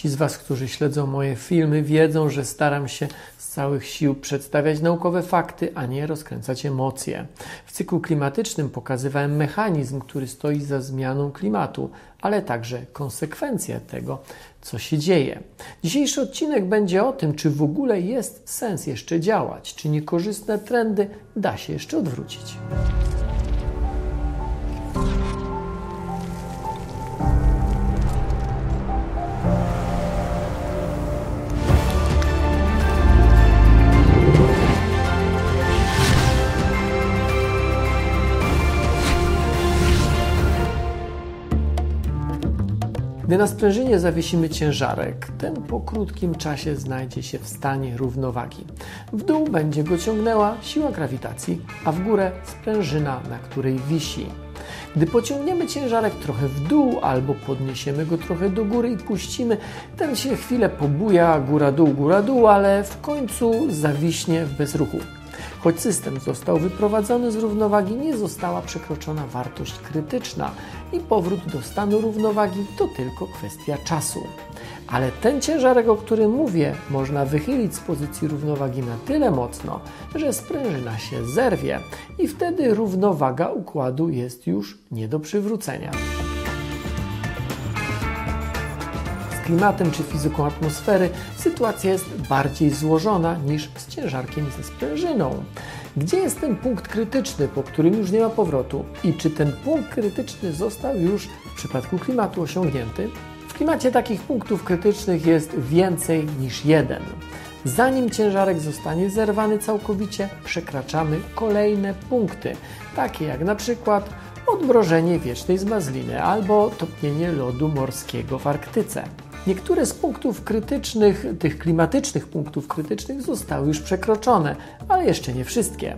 Ci z Was, którzy śledzą moje filmy, wiedzą, że staram się z całych sił przedstawiać naukowe fakty, a nie rozkręcać emocje. W cyklu klimatycznym pokazywałem mechanizm, który stoi za zmianą klimatu, ale także konsekwencje tego, co się dzieje. Dzisiejszy odcinek będzie o tym, czy w ogóle jest sens jeszcze działać, czy niekorzystne trendy da się jeszcze odwrócić. Gdy na sprężynie zawiesimy ciężarek, ten po krótkim czasie znajdzie się w stanie równowagi. W dół będzie go ciągnęła siła grawitacji, a w górę sprężyna, na której wisi. Gdy pociągniemy ciężarek trochę w dół albo podniesiemy go trochę do góry i puścimy, ten się chwilę pobuja góra-dół, góra-dół, ale w końcu zawiśnie w bezruchu. Choć system został wyprowadzony z równowagi, nie została przekroczona wartość krytyczna i powrót do stanu równowagi to tylko kwestia czasu. Ale ten ciężarek, o którym mówię, można wychylić z pozycji równowagi na tyle mocno, że sprężyna się zerwie i wtedy równowaga układu jest już nie do przywrócenia. Klimatem czy fizyką atmosfery, sytuacja jest bardziej złożona niż z ciężarkiem ze sprężyną. Gdzie jest ten punkt krytyczny, po którym już nie ma powrotu? I czy ten punkt krytyczny został już w przypadku klimatu osiągnięty? W klimacie takich punktów krytycznych jest więcej niż jeden. Zanim ciężarek zostanie zerwany całkowicie, przekraczamy kolejne punkty, takie jak na przykład odmrożenie wiecznej zmazliny albo topnienie lodu morskiego w Arktyce. Niektóre z punktów krytycznych, tych klimatycznych punktów krytycznych zostały już przekroczone, ale jeszcze nie wszystkie.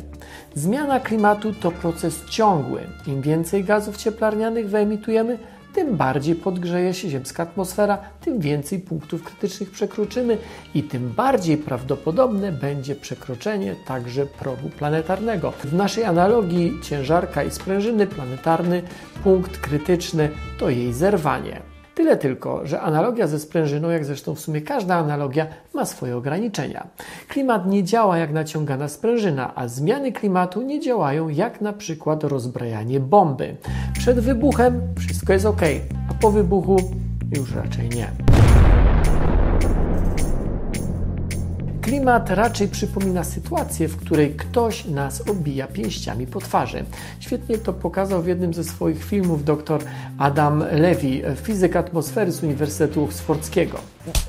Zmiana klimatu to proces ciągły. Im więcej gazów cieplarnianych wyemitujemy, tym bardziej podgrzeje się ziemska atmosfera, tym więcej punktów krytycznych przekroczymy i tym bardziej prawdopodobne będzie przekroczenie także progu planetarnego. W naszej analogii ciężarka i sprężyny planetarny punkt krytyczny to jej zerwanie. Tyle tylko, że analogia ze sprężyną, jak zresztą w sumie każda analogia, ma swoje ograniczenia. Klimat nie działa jak naciągana sprężyna, a zmiany klimatu nie działają jak na przykład rozbrajanie bomby. Przed wybuchem wszystko jest ok, a po wybuchu już raczej nie. Klimat raczej przypomina sytuację, w której ktoś nas obija pięściami po twarzy. Świetnie to pokazał w jednym ze swoich filmów dr Adam Levy, fizyk atmosfery z Uniwersytetu Oksfordzkiego.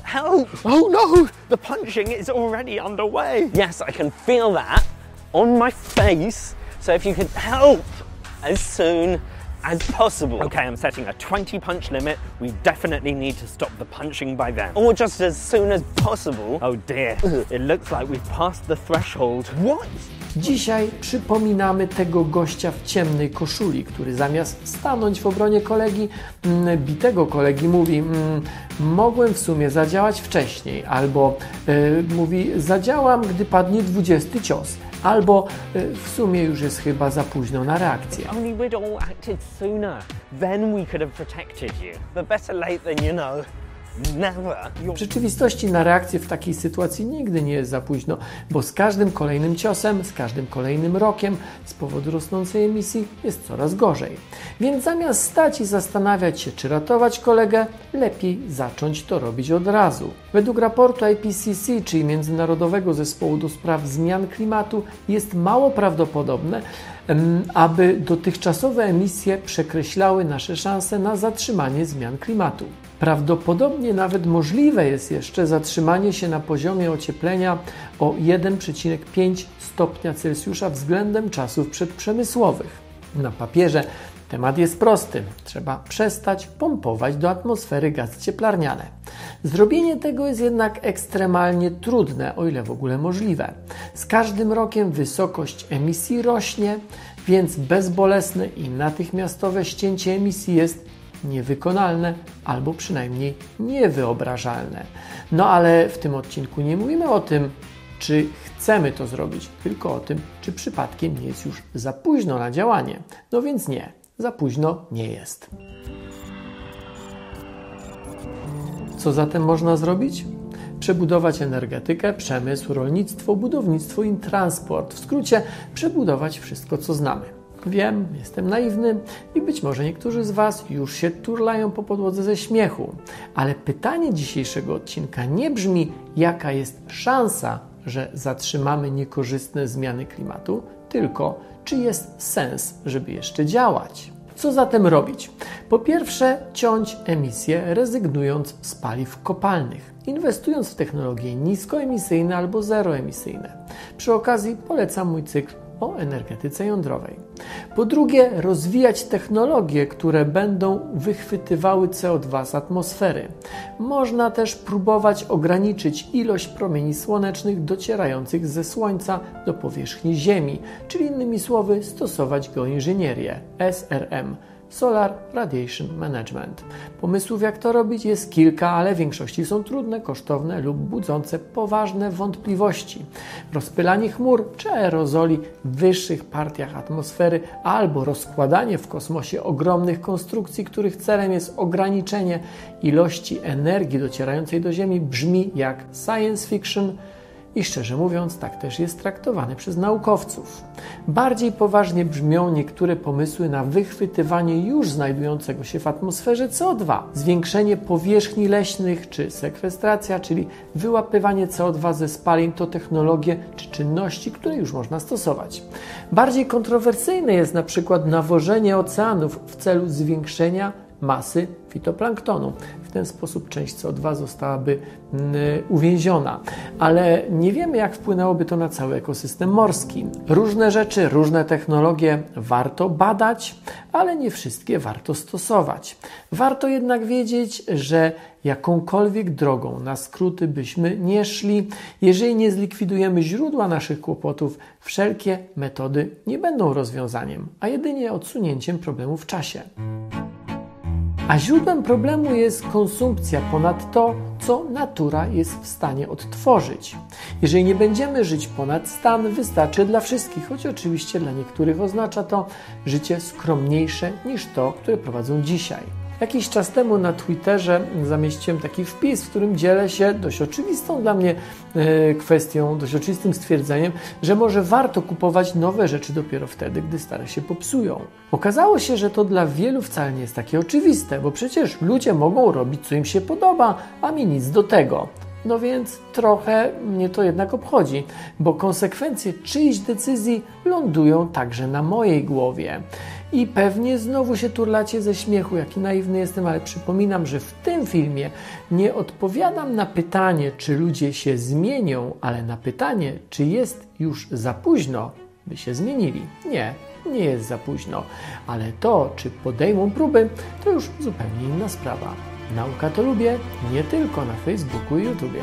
Help! Oh no! The punching is already underway! Yes, I can feel that on my face. So if you could help as soon as possible. Okay, I'm setting a 20 punch limit. We definitely need to stop the punching by then. Or just as soon as possible. Oh dear, it looks like we've passed the threshold. What? Dzisiaj przypominamy tego gościa w ciemnej koszuli, który zamiast stanąć w obronie kolegi, mm, bitego kolegi, mówi: mm, Mogłem w sumie zadziałać wcześniej, albo y, mówi: Zadziałam, gdy padnie 20 cios albo y, w sumie już jest chyba za późno na reakcję. Only we'd all acted sooner. Then we could have protected you. Better late than you know. W rzeczywistości na reakcję w takiej sytuacji nigdy nie jest za późno, bo z każdym kolejnym ciosem, z każdym kolejnym rokiem z powodu rosnącej emisji jest coraz gorzej. Więc zamiast stać i zastanawiać się, czy ratować kolegę, lepiej zacząć to robić od razu. Według raportu IPCC, czyli Międzynarodowego Zespołu do Spraw Zmian Klimatu, jest mało prawdopodobne, aby dotychczasowe emisje przekreślały nasze szanse na zatrzymanie zmian klimatu. Prawdopodobnie nawet możliwe jest jeszcze zatrzymanie się na poziomie ocieplenia o 1,5 stopnia Celsjusza względem czasów przedprzemysłowych. Na papierze temat jest prosty. Trzeba przestać pompować do atmosfery gazy cieplarniane. Zrobienie tego jest jednak ekstremalnie trudne, o ile w ogóle możliwe. Z każdym rokiem wysokość emisji rośnie, więc bezbolesne i natychmiastowe ścięcie emisji jest niewykonalne albo przynajmniej niewyobrażalne. No ale w tym odcinku nie mówimy o tym, czy chcemy to zrobić, tylko o tym, czy przypadkiem nie jest już za późno na działanie. No więc nie, za późno nie jest. Co zatem można zrobić? Przebudować energetykę, przemysł, rolnictwo, budownictwo i transport. W skrócie, przebudować wszystko, co znamy. Wiem, jestem naiwny i być może niektórzy z Was już się turlają po podłodze ze śmiechu, ale pytanie dzisiejszego odcinka nie brzmi, jaka jest szansa, że zatrzymamy niekorzystne zmiany klimatu, tylko czy jest sens, żeby jeszcze działać. Co zatem robić? Po pierwsze, ciąć emisję, rezygnując z paliw kopalnych, inwestując w technologie niskoemisyjne albo zeroemisyjne. Przy okazji polecam mój cykl o energetyce jądrowej. Po drugie, rozwijać technologie, które będą wychwytywały CO2 z atmosfery. Można też próbować ograniczyć ilość promieni słonecznych docierających ze Słońca do powierzchni Ziemi, czyli innymi słowy stosować geoinżynierię SRM Solar Radiation Management. Pomysłów, jak to robić, jest kilka, ale w większości są trudne, kosztowne lub budzące poważne wątpliwości. Rozpylanie chmur czy aerozoli w wyższych partiach atmosfery albo rozkładanie w kosmosie ogromnych konstrukcji, których celem jest ograniczenie ilości energii docierającej do Ziemi, brzmi jak science fiction i szczerze mówiąc, tak też jest traktowany przez naukowców. Bardziej poważnie brzmią niektóre pomysły na wychwytywanie już znajdującego się w atmosferze CO2, zwiększenie powierzchni leśnych czy sekwestracja, czyli wyłapywanie CO2 ze spalin to technologie czy czynności, które już można stosować. Bardziej kontrowersyjne jest na przykład nawożenie oceanów w celu zwiększenia masy fitoplanktonu. Ten sposób część CO2 zostałaby mm, uwięziona, ale nie wiemy, jak wpłynęłoby to na cały ekosystem morski. Różne rzeczy, różne technologie warto badać, ale nie wszystkie warto stosować. Warto jednak wiedzieć, że jakąkolwiek drogą na skróty byśmy nie szli, jeżeli nie zlikwidujemy źródła naszych kłopotów, wszelkie metody nie będą rozwiązaniem, a jedynie odsunięciem problemu w czasie. A źródłem problemu jest konsumpcja ponad to, co natura jest w stanie odtworzyć. Jeżeli nie będziemy żyć ponad stan, wystarczy dla wszystkich, choć oczywiście dla niektórych oznacza to życie skromniejsze niż to, które prowadzą dzisiaj. Jakiś czas temu na Twitterze zamieściłem taki wpis, w którym dzielę się dość oczywistą dla mnie e, kwestią, dość oczywistym stwierdzeniem, że może warto kupować nowe rzeczy dopiero wtedy, gdy stare się popsują. Okazało się, że to dla wielu wcale nie jest takie oczywiste, bo przecież ludzie mogą robić co im się podoba, a mi nic do tego. No więc trochę mnie to jednak obchodzi, bo konsekwencje czyjś decyzji lądują także na mojej głowie. I pewnie znowu się turlacie ze śmiechu, jaki naiwny jestem, ale przypominam, że w tym filmie nie odpowiadam na pytanie, czy ludzie się zmienią, ale na pytanie, czy jest już za późno, by się zmienili. Nie, nie jest za późno, ale to, czy podejmą próby, to już zupełnie inna sprawa. Nauka to lubię nie tylko na Facebooku i YouTubie.